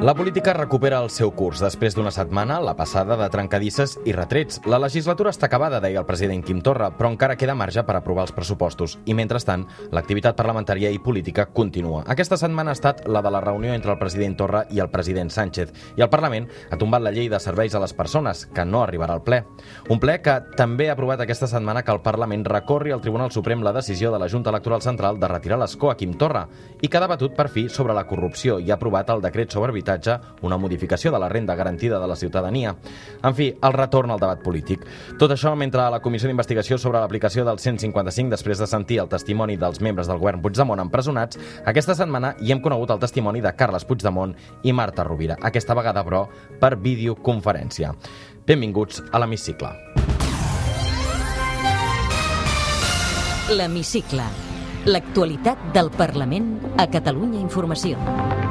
La política recupera el seu curs després d'una setmana, la passada, de trencadisses i retrets. La legislatura està acabada, deia el president Quim Torra, però encara queda marge per aprovar els pressupostos. I, mentrestant, l'activitat parlamentària i política continua. Aquesta setmana ha estat la de la reunió entre el president Torra i el president Sánchez. I el Parlament ha tombat la llei de serveis a les persones, que no arribarà al ple. Un ple que també ha aprovat aquesta setmana que el Parlament recorri al Tribunal Suprem la decisió de la Junta Electoral Central de retirar l'escó a Quim Torra i que ha debatut per fi sobre la corrupció i ha aprovat el decret sobre habitatge habitatge, una modificació de la renda garantida de la ciutadania. En fi, el retorn al debat polític. Tot això mentre la Comissió d'Investigació sobre l'aplicació del 155, després de sentir el testimoni dels membres del govern Puigdemont empresonats, aquesta setmana hi hem conegut el testimoni de Carles Puigdemont i Marta Rovira, aquesta vegada, però, per videoconferència. Benvinguts a l'Hemicicle. L'Hemicicle. L'actualitat del Parlament a Catalunya Informació.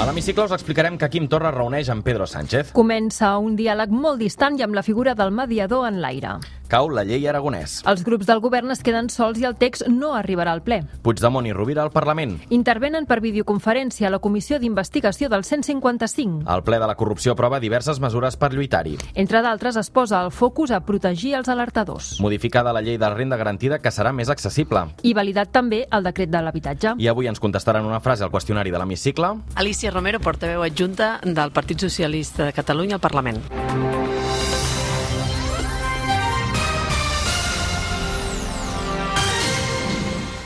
A l'hemicicle us explicarem que Quim Torra reuneix amb Pedro Sánchez. Comença un diàleg molt distant i amb la figura del mediador en l'aire. Cau la llei aragonès. Els grups del govern es queden sols i el text no arribarà al ple. Puigdemont i Rovira al Parlament. Intervenen per videoconferència a la Comissió d'Investigació del 155. El ple de la corrupció aprova diverses mesures per lluitar-hi. Entre d'altres, es posa el focus a protegir els alertadors. Modificada la llei de la renda garantida que serà més accessible. I validat també el decret de l'habitatge. I avui ens contestaran una frase al qüestionari de l'hemicicle. Alicia Romero, portaveu adjunta del Partit Socialista de Catalunya al Parlament.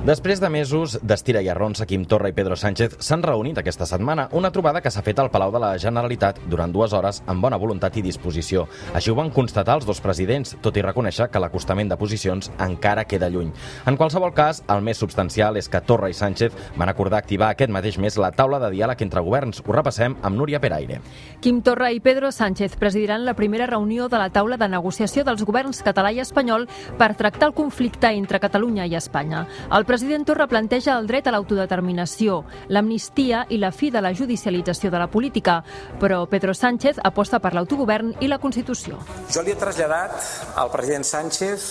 Després de mesos d'estira i arronsa, Quim Torra i Pedro Sánchez s'han reunit aquesta setmana, una trobada que s'ha fet al Palau de la Generalitat durant dues hores amb bona voluntat i disposició. Així ho van constatar els dos presidents, tot i reconèixer que l'acostament de posicions encara queda lluny. En qualsevol cas, el més substancial és que Torra i Sánchez van acordar activar aquest mateix mes la taula de diàleg entre governs. Ho repassem amb Núria Peraire. Quim Torra i Pedro Sánchez presidiran la primera reunió de la taula de negociació dels governs català i espanyol per tractar el conflicte entre Catalunya i Espanya. El president Torra planteja el dret a l'autodeterminació, l'amnistia i la fi de la judicialització de la política, però Pedro Sánchez aposta per l'autogovern i la Constitució. Jo li he traslladat al president Sánchez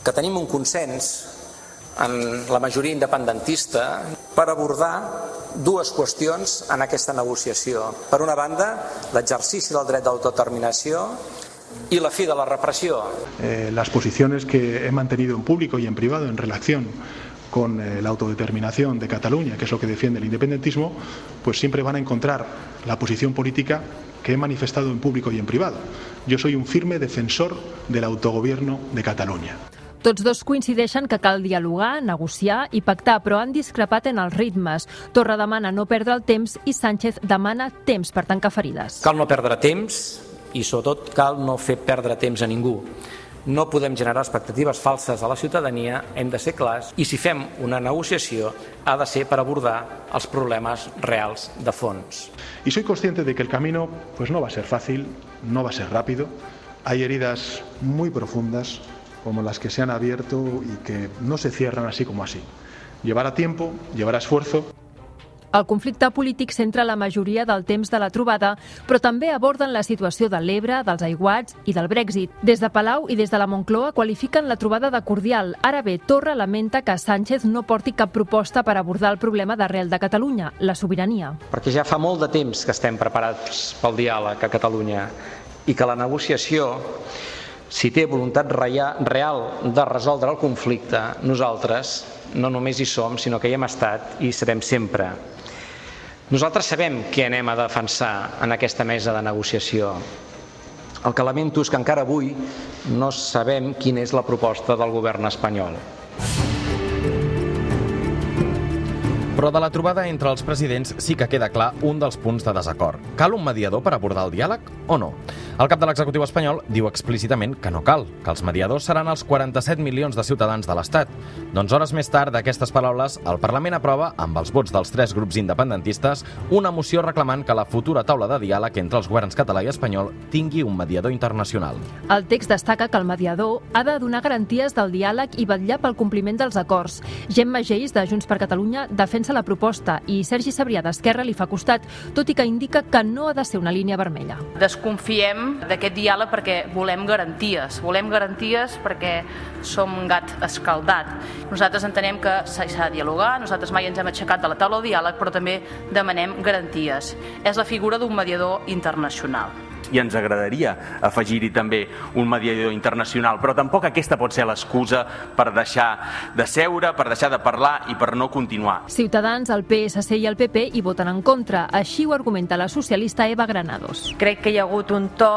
que tenim un consens en la majoria independentista per abordar dues qüestions en aquesta negociació. Per una banda, l'exercici del dret d'autodeterminació y la fi de la represión. Eh, las posiciones que he mantenido en público y en privado en relación con eh, la autodeterminación de Cataluña, que es lo que defiende el independentismo, pues siempre van a encontrar la posición política que he manifestado en público y en privado. Yo soy un firme defensor del autogobierno de Cataluña. Tots dos coincideixen que cal dialogar, negociar i pactar, però han discrepat en els ritmes. Torra demana no perdre el temps i Sánchez demana temps per tancar ferides. Cal no perdre temps i sobretot cal no fer perdre temps a ningú. No podem generar expectatives falses a la ciutadania, hem de ser clars i si fem una negociació ha de ser per abordar els problemes reals de fons. Y soy consciente de que el camino pues no va a ser fácil, no va a ser rápido. Hay heridas muy profundas como las que se han abierto y que no se cierran así como así. Llevará tiempo, llevará esfuerzo. El conflicte polític centra la majoria del temps de la trobada, però també aborden la situació de l'Ebre, dels aiguats i del Brexit. Des de Palau i des de la Moncloa qualifiquen la trobada de cordial. Ara bé, Torra lamenta que Sánchez no porti cap proposta per abordar el problema d'arrel de Catalunya, la sobirania. Perquè ja fa molt de temps que estem preparats pel diàleg a Catalunya i que la negociació si té voluntat real de resoldre el conflicte, nosaltres no només hi som, sinó que hi hem estat i hi serem sempre. Nosaltres sabem què anem a defensar en aquesta mesa de negociació. El que lamento és que encara avui no sabem quina és la proposta del govern espanyol. Però de la trobada entre els presidents sí que queda clar un dels punts de desacord. Cal un mediador per abordar el diàleg o no? El cap de l'executiu espanyol diu explícitament que no cal, que els mediadors seran els 47 milions de ciutadans de l'Estat. Doncs hores més tard d'aquestes paraules, el Parlament aprova, amb els vots dels tres grups independentistes, una moció reclamant que la futura taula de diàleg entre els governs català i espanyol tingui un mediador internacional. El text destaca que el mediador ha de donar garanties del diàleg i vetllar pel compliment dels acords. Gemma Geis, de Junts per Catalunya, defensa la proposta i Sergi Sabrià d'Esquerra li fa costat, tot i que indica que no ha de ser una línia vermella. Desconfiem d'aquest diàleg perquè volem garanties. Volem garanties perquè som un gat escaldat. Nosaltres entenem que s'ha de dialogar, nosaltres mai ens hem aixecat de la taula de diàleg, però també demanem garanties. És la figura d'un mediador internacional i ens agradaria afegir-hi també un mediador internacional, però tampoc aquesta pot ser l'excusa per deixar de seure, per deixar de parlar i per no continuar. Ciutadans, el PSC i el PP hi voten en contra. Així ho argumenta la socialista Eva Granados. Crec que hi ha hagut un to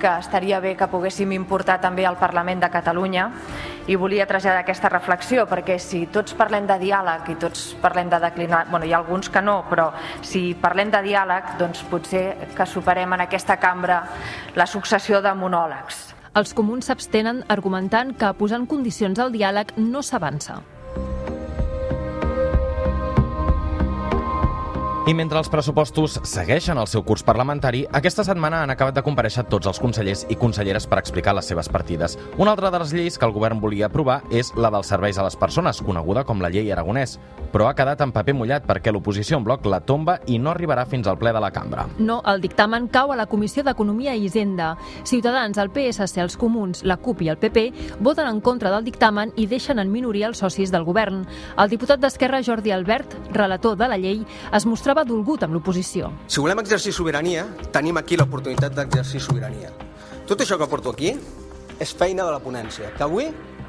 que estaria bé que poguéssim importar també al Parlament de Catalunya i volia traslladar aquesta reflexió perquè si tots parlem de diàleg i tots parlem de declinar, bueno, hi ha alguns que no, però si parlem de diàleg, doncs potser que superem en aquesta cambra la successió de monòlegs. Els comuns s'abstenen argumentant que posant condicions al diàleg no s'avança. I mentre els pressupostos segueixen el seu curs parlamentari, aquesta setmana han acabat de compareixer tots els consellers i conselleres per explicar les seves partides. Una altra de les lleis que el govern volia aprovar és la dels serveis a les persones, coneguda com la llei Aragonès, però ha quedat en paper mullat perquè l'oposició en bloc la tomba i no arribarà fins al ple de la cambra. No, el dictamen cau a la Comissió d'Economia i Hisenda. Ciutadans, el PSC, els Comuns, la CUP i el PP voten en contra del dictamen i deixen en minoria els socis del govern. El diputat d'Esquerra, Jordi Albert, relator de la llei, es mostrava estava dolgut amb l'oposició. Si volem exercir sobirania, tenim aquí l'oportunitat d'exercir sobirania. Tot això que porto aquí és feina de la ponència, que avui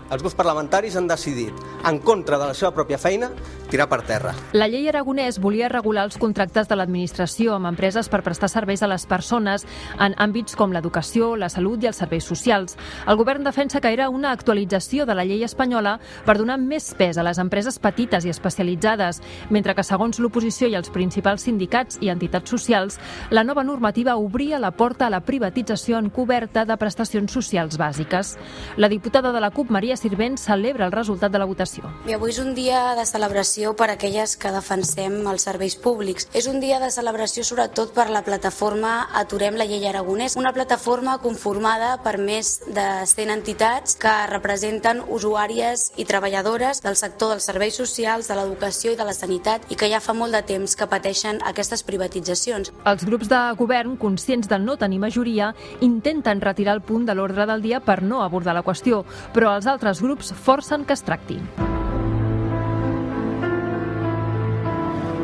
els grups parlamentaris han decidit, en contra de la seva pròpia feina, tirar per terra. La llei Aragonès volia regular els contractes de l'administració amb empreses per prestar serveis a les persones en àmbits com l'educació, la salut i els serveis socials. El govern defensa que era una actualització de la llei espanyola per donar més pes a les empreses petites i especialitzades, mentre que, segons l'oposició i els principals sindicats i entitats socials, la nova normativa obria la porta a la privatització encoberta de prestacions socials bàsiques. La diputada de la CUP, Maria Sirvent celebra el resultat de la votació. I avui és un dia de celebració per a aquelles que defensem els serveis públics. És un dia de celebració sobretot per la plataforma Aturem la llei aragonès, una plataforma conformada per més de 100 entitats que representen usuàries i treballadores del sector dels serveis socials, de l'educació i de la sanitat i que ja fa molt de temps que pateixen aquestes privatitzacions. Els grups de govern, conscients de no tenir majoria, intenten retirar el punt de l'ordre del dia per no abordar la qüestió, però els altres altres grups forcen que es tracti.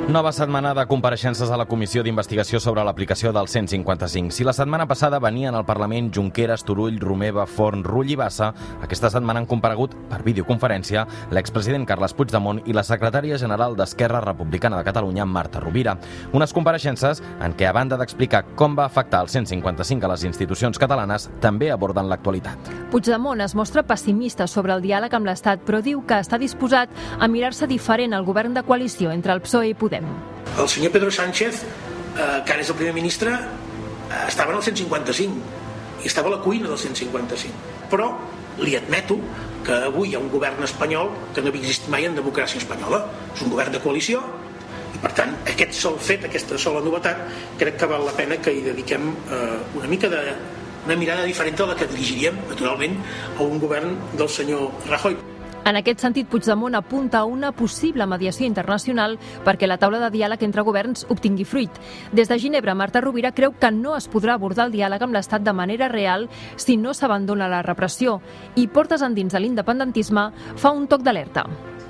Nova setmana de compareixences a la Comissió d'Investigació sobre l'aplicació del 155. Si la setmana passada venien al Parlament Junqueras, Turull, Romeva, Forn, Rull i Bassa, aquesta setmana han comparegut per videoconferència l'expresident Carles Puigdemont i la secretària general d'Esquerra Republicana de Catalunya, Marta Rovira. Unes compareixences en què, a banda d'explicar com va afectar el 155 a les institucions catalanes, també aborden l'actualitat. Puigdemont es mostra pessimista sobre el diàleg amb l'Estat, però diu que està disposat a mirar-se diferent al govern de coalició entre el PSOE i Podem Podem. El senyor Pedro Sánchez, eh, que ara és el primer ministre, eh, estava en el 155 i estava a la cuina del 155. Però li admeto que avui hi ha un govern espanyol que no havia existit mai en democràcia espanyola. És un govern de coalició i per tant aquest sol fet, aquesta sola novetat crec que val la pena que hi dediquem eh, una mica de una mirada diferent de la que dirigiríem naturalment a un govern del senyor Rajoy. En aquest sentit, Puigdemont apunta a una possible mediació internacional perquè la taula de diàleg entre governs obtingui fruit. Des de Ginebra, Marta Rovira creu que no es podrà abordar el diàleg amb l'Estat de manera real si no s'abandona la repressió i portes endins de l'independentisme fa un toc d'alerta.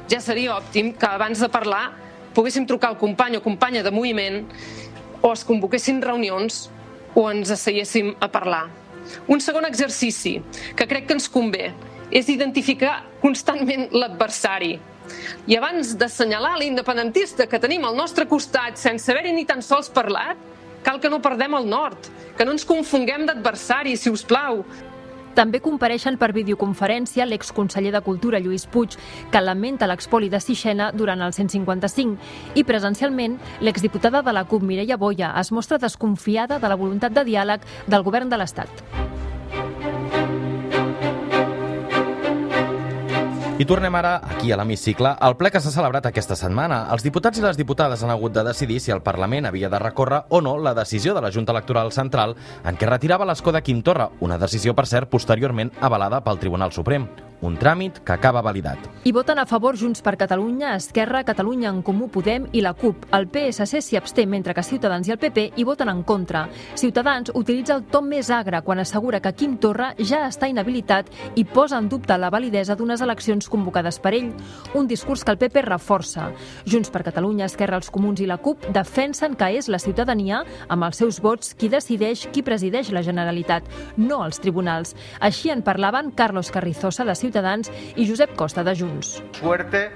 Ja seria òptim que abans de parlar poguéssim trucar al company o companya de moviment o es convoquessin reunions o ens asseiéssim a parlar. Un segon exercici que crec que ens convé és identificar constantment l'adversari. I abans d'assenyalar l'independentista que tenim al nostre costat sense haver-hi ni tan sols parlat, cal que no perdem el nord, que no ens confonguem d'adversari, si us plau. També compareixen per videoconferència l'exconseller de Cultura Lluís Puig, que lamenta l'expoli de Sixena durant el 155, i presencialment l'exdiputada de la CUP Mireia Boia es mostra desconfiada de la voluntat de diàleg del govern de l'Estat. I tornem ara aquí a l'hemicicle, al ple que s'ha celebrat aquesta setmana. Els diputats i les diputades han hagut de decidir si el Parlament havia de recórrer o no la decisió de la Junta Electoral Central en què retirava l'escó de Quim Torra, una decisió, per cert, posteriorment avalada pel Tribunal Suprem un tràmit que acaba validat. I voten a favor Junts per Catalunya, Esquerra, Catalunya en Comú Podem i la CUP. El PSC s'hi absté, mentre que Ciutadans i el PP hi voten en contra. Ciutadans utilitza el to més agre quan assegura que Quim Torra ja està inhabilitat i posa en dubte la validesa d'unes eleccions convocades per ell, un discurs que el PP reforça. Junts per Catalunya, Esquerra, els Comuns i la CUP defensen que és la ciutadania, amb els seus vots, qui decideix qui presideix la Generalitat, no els tribunals. Així en parlaven Carlos Carrizosa, de Ciutadans i Josep Costa de Junts. Suerte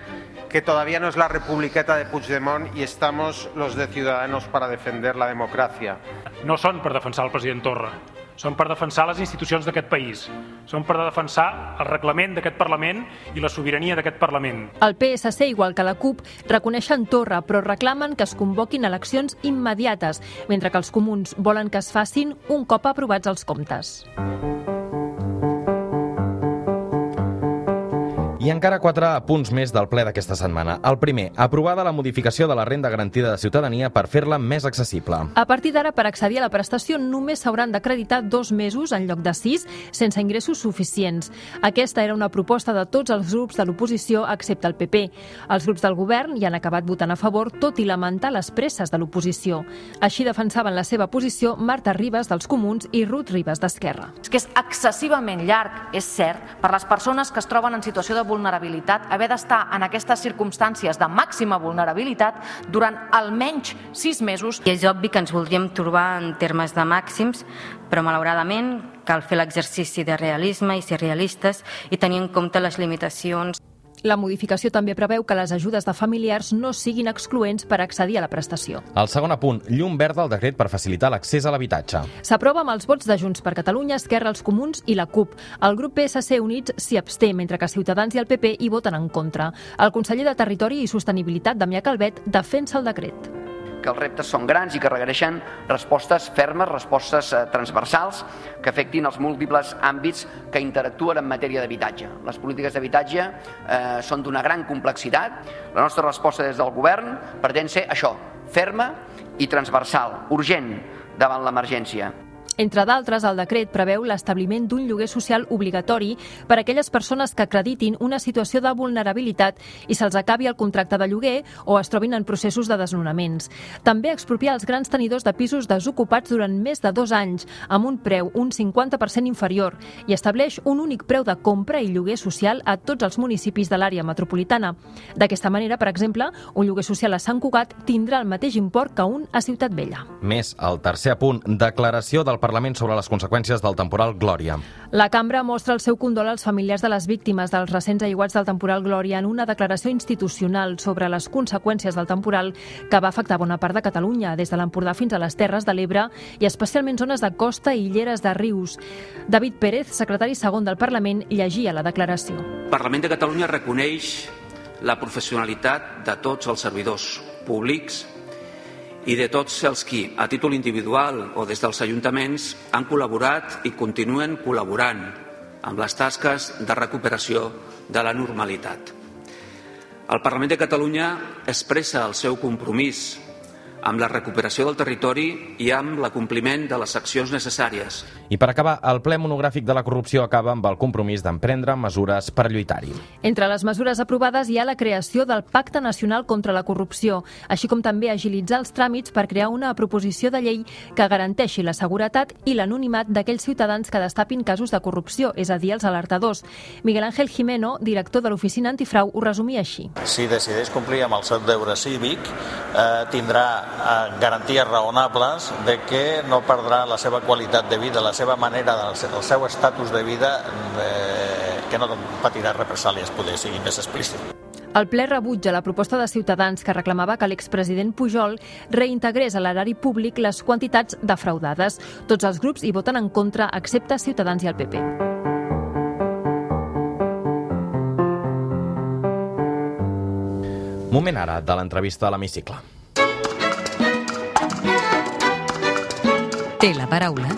que todavía no es la republiqueta de Puigdemont y estamos los de Ciudadanos para defender la democracia. No són per defensar el president Torra, són per defensar les institucions d'aquest país, són per defensar el reglament d'aquest Parlament i la sobirania d'aquest Parlament. El PSC, igual que la CUP, reconeixen Torra, però reclamen que es convoquin eleccions immediates, mentre que els comuns volen que es facin un cop aprovats els comptes. I encara quatre punts més del ple d'aquesta setmana. El primer, aprovada la modificació de la renda garantida de ciutadania per fer-la més accessible. A partir d'ara, per accedir a la prestació, només s'hauran d'acreditar dos mesos en lloc de sis, sense ingressos suficients. Aquesta era una proposta de tots els grups de l'oposició, excepte el PP. Els grups del govern hi han acabat votant a favor, tot i lamentar les presses de l'oposició. Així defensaven la seva posició Marta Ribas, dels Comuns, i Ruth Ribas, d'Esquerra. És que és excessivament llarg, és cert, per les persones que es troben en situació de vulnerabilitat haver d'estar en aquestes circumstàncies de màxima vulnerabilitat durant almenys sis mesos. I és obvi que ens voldríem trobar en termes de màxims, però malauradament cal fer l'exercici de realisme i ser realistes i tenir en compte les limitacions la modificació també preveu que les ajudes de familiars no siguin excloents per accedir a la prestació. El segon apunt, llum verda al decret per facilitar l'accés a l'habitatge. S'aprova amb els vots de Junts per Catalunya, Esquerra, els Comuns i la CUP. El grup PSC Units s'hi absté, mentre que Ciutadans i el PP hi voten en contra. El conseller de Territori i Sostenibilitat, Damià Calvet, defensa el decret que els reptes són grans i que requereixen respostes fermes, respostes eh, transversals que afectin els múltiples àmbits que interactuen en matèria d'habitatge. Les polítiques d'habitatge eh, són d'una gran complexitat. La nostra resposta des del govern pretén ser això, ferma i transversal, urgent davant l'emergència. Entre d'altres, el decret preveu l'establiment d'un lloguer social obligatori per a aquelles persones que acreditin una situació de vulnerabilitat i se'ls acabi el contracte de lloguer o es trobin en processos de desnonaments. També expropiar els grans tenidors de pisos desocupats durant més de dos anys, amb un preu un 50% inferior, i estableix un únic preu de compra i lloguer social a tots els municipis de l'àrea metropolitana. D'aquesta manera, per exemple, un lloguer social a Sant Cugat tindrà el mateix import que un a Ciutat Vella. Més, el tercer punt, declaració del Parlament sobre les conseqüències del temporal Glòria. La cambra mostra el seu condol als familiars de les víctimes dels recents aiguats del temporal Glòria en una declaració institucional sobre les conseqüències del temporal que va afectar bona part de Catalunya, des de l'Empordà fins a les Terres de l'Ebre i especialment zones de costa i lleres de rius. David Pérez, secretari segon del Parlament, llegia la declaració. El Parlament de Catalunya reconeix la professionalitat de tots els servidors públics i de tots els qui, a títol individual o des dels ajuntaments, han col·laborat i continuen col·laborant amb les tasques de recuperació de la normalitat. El Parlament de Catalunya expressa el seu compromís amb la recuperació del territori i amb l'acompliment de les accions necessàries. I per acabar, el ple monogràfic de la corrupció acaba amb el compromís d'emprendre mesures per lluitar-hi. Entre les mesures aprovades hi ha la creació del Pacte Nacional contra la Corrupció, així com també agilitzar els tràmits per crear una proposició de llei que garanteixi la seguretat i l'anonimat d'aquells ciutadans que destapin casos de corrupció, és a dir, els alertadors. Miguel Ángel Jimeno, director de l'Oficina Antifrau, ho resumia així. Si decideix complir amb el seu deure cívic, eh, tindrà Eh, garanties raonables de que no perdrà la seva qualitat de vida, la seva manera, el seu estatus de vida, eh, que no patirà represàlies, poder sigui més explícit. El ple rebutja la proposta de Ciutadans que reclamava que l'expresident Pujol reintegrés a l'erari públic les quantitats defraudades. Tots els grups hi voten en contra, excepte Ciutadans i el PP. Moment ara de l'entrevista a l'hemicicle. Té la paraula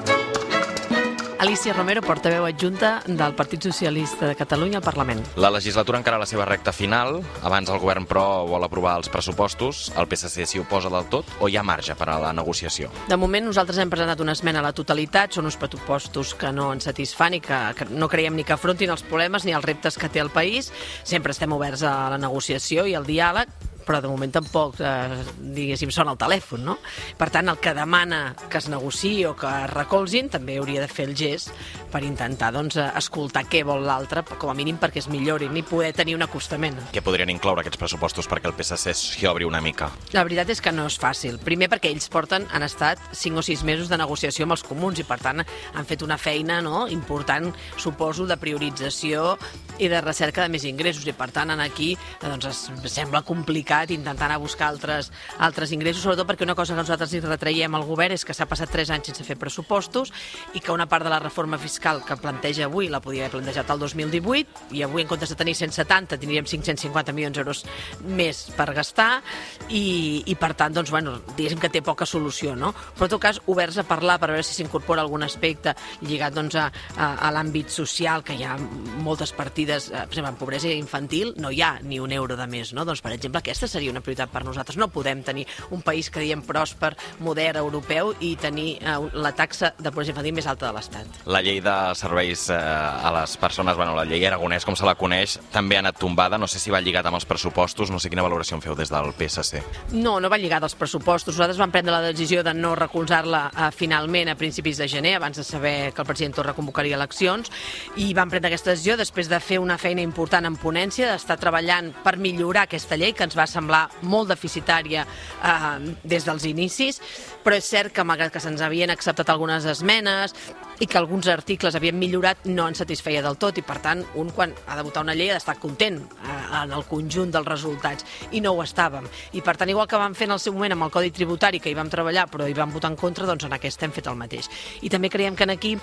Alicia Romero, portaveu adjunta del Partit Socialista de Catalunya al Parlament. La legislatura encara a la seva recta final. Abans el govern, però, vol aprovar els pressupostos. El PSC s'hi oposa del tot o hi ha marge per a la negociació? De moment nosaltres hem presentat una esmena a la totalitat, són uns pressupostos que no ens satisfan i que, que no creiem ni que afrontin els problemes ni els reptes que té el país. Sempre estem oberts a la negociació i al diàleg, però de moment tampoc, eh, diguéssim, sona el telèfon, no? Per tant, el que demana que es negociï o que es recolzin també hauria de fer el gest per intentar doncs, eh, escoltar què vol l'altre, com a mínim perquè es millorin i poder tenir un acostament. Què podrien incloure aquests pressupostos perquè el PSC s'hi obri una mica? La veritat és que no és fàcil. Primer perquè ells porten, han estat 5 o 6 mesos de negociació amb els comuns i per tant han fet una feina no, important, suposo, de priorització i de recerca de més ingressos i per tant en aquí doncs, es sembla complicat intentant anar a buscar altres, altres ingressos, sobretot perquè una cosa que nosaltres li retraiem al govern és que s'ha passat 3 anys sense fer pressupostos i que una part de la reforma fiscal que planteja avui la podia haver plantejat el 2018 i avui en comptes de tenir 170 tindríem 550 milions d'euros més per gastar i, i per tant, doncs, bueno, diguéssim que té poca solució, no? Però en tot cas, oberts a parlar per veure si s'incorpora algun aspecte lligat doncs, a, a, a l'àmbit social, que hi ha moltes partides, eh, per exemple, en pobresa infantil no hi ha ni un euro de més, no? Doncs, per exemple, aquesta seria una prioritat per nosaltres. No podem tenir un país que diem pròsper, modern, europeu i tenir eh, la taxa de pobresa infantil més alta de l'Estat. La llei de serveis eh, a les persones, bueno, la llei aragonès, com se la coneix, també ha anat tombada. No sé si va lligat amb els pressupostos, no sé quina valoració en feu des del PSC. No, no va lligada als pressupostos. Nosaltres vam prendre la decisió de no recolzar-la eh, finalment a principis de gener, abans de saber que el president Torra convocaria eleccions, i vam prendre aquesta decisió després de fer una feina important en ponència, d'estar treballant per millorar aquesta llei, que ens va semblar molt deficitària eh, des dels inicis, però és cert que malgrat que se'ns havien acceptat algunes esmenes i que alguns articles havien millorat, no ens satisfeia del tot i per tant un quan ha de votar una llei ha d'estar content eh, en el conjunt dels resultats i no ho estàvem. I per tant, igual que vam fer en el seu moment amb el Codi Tributari, que hi vam treballar però hi vam votar en contra, doncs en aquest hem fet el mateix. I també creiem que en aquí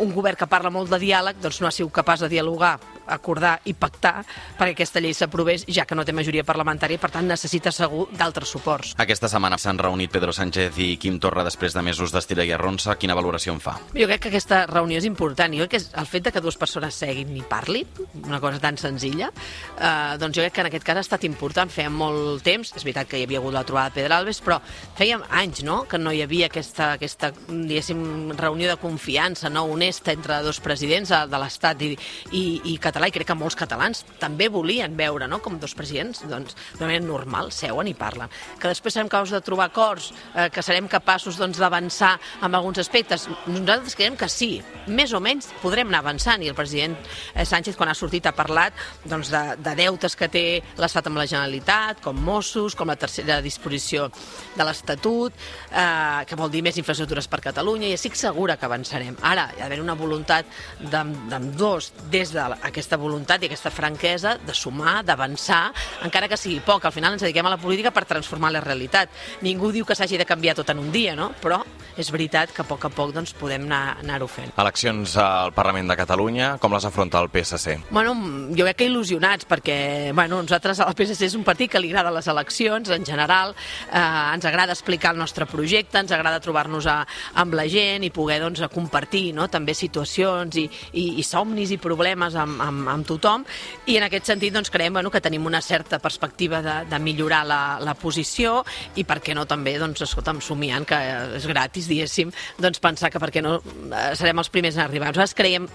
un govern que parla molt de diàleg doncs no ha sigut capaç de dialogar, acordar i pactar perquè aquesta llei s'aprovés, ja que no té majoria parlamentària, per tant necessita segur d'altres suports. Aquesta setmana s'han reunit Pedro Sánchez i Quim Torra després de mesos d'estira i arronsa. Quina valoració en fa? Jo crec que aquesta reunió és important. Jo crec que és el fet de que dues persones seguin i parlin, una cosa tan senzilla, eh, doncs jo crec que en aquest cas ha estat important. Feia molt temps, és veritat que hi havia hagut la trobada de Pedralbes, però feia anys no? que no hi havia aquesta, aquesta reunió de confiança no? honesta entre dos presidents de l'Estat i, i, i català, i crec que molts catalans també volien veure no? com dos presidents doncs, de manera normal seuen i parlen. Que després serem capaços de trobar acords, eh, que serem capaços doncs, d'avançar doncs, en alguns aspectes. Nosaltres creiem que sí, més o menys podrem anar avançant i el president eh, Sánchez quan ha sortit ha parlat doncs, de, de deutes que té l'Estat amb la Generalitat, com Mossos, com la tercera disposició de l'Estatut, eh, que vol dir més infraestructures per Catalunya i estic segura que avançarem. Ara, hi ha d'haver una voluntat d'ambdós des d'aquesta voluntat i aquesta franquesa de sumar, d'avançar, encara que sigui poc. Al final ens dediquem a la política per transformar la realitat. Ningú diu que s'hagi de canviar tot en un dia, no? però és veritat que a poc a poc doncs, podem anar-ho anar fent. Eleccions al Parlament de Catalunya, com les afronta el PSC? Bueno, jo crec que il·lusionats, perquè bueno, nosaltres, el PSC és un partit que li agrada les eleccions, en general, eh, ens agrada explicar el nostre projecte, ens agrada trobar-nos amb la gent i poder doncs, compartir no? també situacions i, i, i somnis i problemes amb, amb, amb tothom, i en aquest sentit doncs, creiem bueno, que tenim una certa perspectiva de, de millorar la, la posició i per què no també, doncs, escolta'm, somiant que és gratis, diguéssim, doncs pensar que per què no serem els primers en arribar. Nosaltres creiem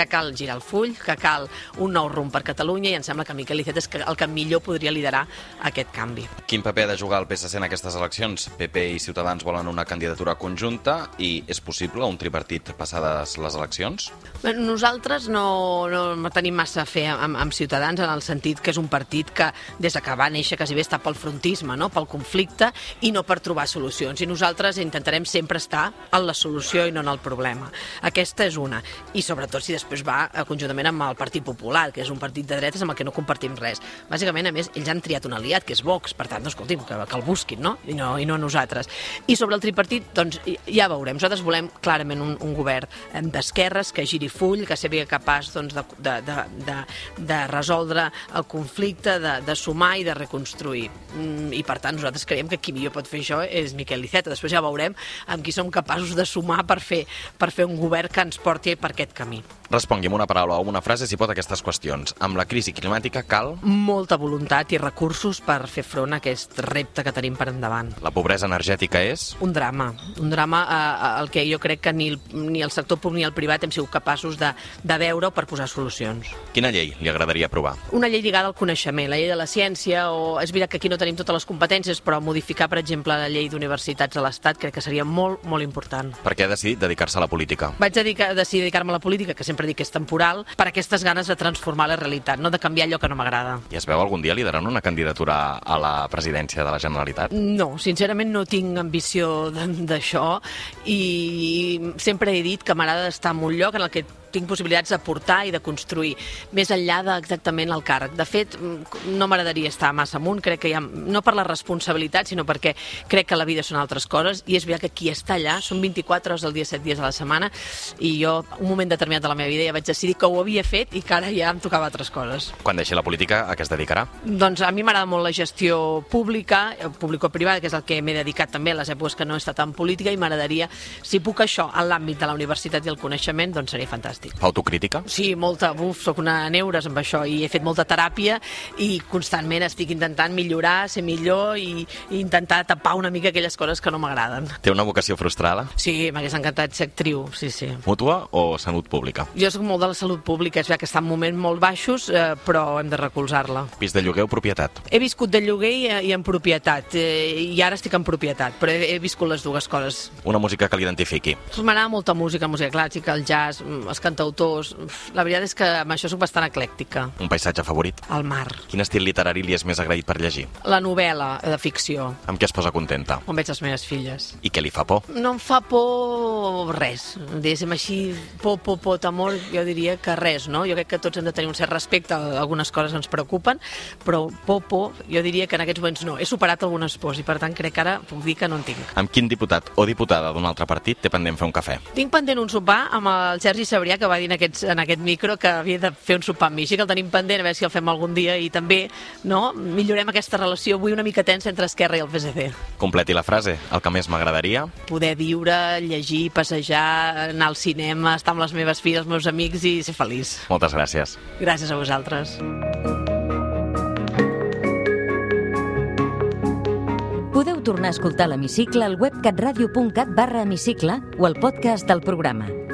que cal girar el full, que cal un nou rumb per Catalunya i em sembla que Miquel Iceta és el que millor podria liderar aquest canvi. Quin paper ha de jugar el PSC en aquestes eleccions? PP i Ciutadans volen una candidatura conjunta i és possible un tripartit passades les eleccions? Nosaltres no, no tenim massa fe amb, amb Ciutadans en el sentit que és un partit que des que va néixer quasi bé està pel frontisme, no? pel conflicte i no per trobar solucions. I nosaltres intentarem sempre estar en la solució i no en el problema. Aquesta és una. I sobretot si després després va eh, conjuntament amb el Partit Popular, que és un partit de dretes amb el que no compartim res. Bàsicament, a més, ells han triat un aliat, que és Vox, per tant, no, escolti'm, que, que el busquin, no? I, no? I no nosaltres. I sobre el tripartit, doncs, ja veurem. Nosaltres volem clarament un, un govern eh, d'esquerres que giri full, que sigui capaç doncs, de, de, de, de, de resoldre el conflicte, de, de sumar i de reconstruir. Mm, I, per tant, nosaltres creiem que qui millor pot fer això és Miquel Iceta. Després ja veurem amb qui som capaços de sumar per fer, per fer un govern que ens porti per aquest camí. Respongui amb una paraula o una frase si pot aquestes qüestions. Amb la crisi climàtica cal... Molta voluntat i recursos per fer front a aquest repte que tenim per endavant. La pobresa energètica és... Un drama. Un drama eh, el que jo crec que ni el, ni el sector públic ni el privat hem sigut capaços de, de veure per posar solucions. Quina llei li agradaria aprovar? Una llei lligada al coneixement, la llei de la ciència, o és veritat que aquí no tenim totes les competències, però modificar, per exemple, la llei d'universitats a l'Estat crec que seria molt, molt important. Per què ha decidit dedicar-se a la política? Vaig dedicar, decidir dedicar-me a la política, que sempre dic que és temporal, per aquestes ganes de transformar la realitat, no de canviar allò que no m'agrada. I es veu algun dia liderant una candidatura a la presidència de la Generalitat? No, sincerament no tinc ambició d'això i sempre he dit que m'agrada estar en un lloc en el que tinc possibilitats d'aportar i de construir, més enllà d'exactament el càrrec. De fet, no m'agradaria estar massa amunt, crec que hi ha, no per la responsabilitat, sinó perquè crec que la vida són altres coses, i és veritat que qui està allà són 24 hores al dia, 7 dies a la setmana, i jo, un moment determinat de la meva vida, ja vaig decidir que ho havia fet i que ara ja em tocava altres coses. Quan deixi la política, a què es dedicarà? Doncs a mi m'agrada molt la gestió pública, público-privada, que és el que m'he dedicat també a les èpoques que no he estat en política, i m'agradaria, si puc això, en l'àmbit de la universitat i el coneixement, doncs seria fantàstic. Fa autocrítica? Sí, molta. Buf, sóc una neures amb això i he fet molta teràpia i constantment estic intentant millorar, ser millor i, i intentar tapar una mica aquelles coses que no m'agraden. Té una vocació frustrada? Sí, m'hagués encantat ser actriu, sí, sí. Mútua o salut pública? Jo sóc molt de la salut pública, és veritat que està en moments molt baixos, eh, però hem de recolzar-la. Pis de lloguer o propietat? He viscut de lloguer i, i en propietat, eh, i ara estic en propietat, però he, he viscut les dues coses. Una música que l'identifiqui? M'agrada molta música, música clàssica, el jazz, els cantautors... La veritat és que amb això soc bastant eclèctica. Un paisatge favorit? El mar. Quin estil literari li és més agraït per llegir? La novel·la de ficció. Amb què es posa contenta? On veig les meves filles. I què li fa por? No em fa por res. Diguéssim així, por, por, por, temor, jo diria que res, no? Jo crec que tots hem de tenir un cert respecte, algunes coses ens preocupen, però por, por, jo diria que en aquests moments no. He superat algunes pors i per tant crec que ara puc dir que no en tinc. Amb quin diputat o diputada d'un altre partit té pendent fer un cafè? Tinc pendent un sopar amb el Sergi Sabrià que va dir en, aquests, en aquest micro que havia de fer un sopar amb mi, així que el tenim pendent a veure si el fem algun dia i també no, millorem aquesta relació avui una mica tensa entre Esquerra i el PSC. Completi la frase. El que més m'agradaria? Poder viure, llegir, passejar, anar al cinema, estar amb les meves filles, els meus amics i ser feliç. Moltes gràcies. Gràcies a vosaltres. Podeu tornar a escoltar l'Hemicicle al web catradio.cat barra hemicicle o al podcast del programa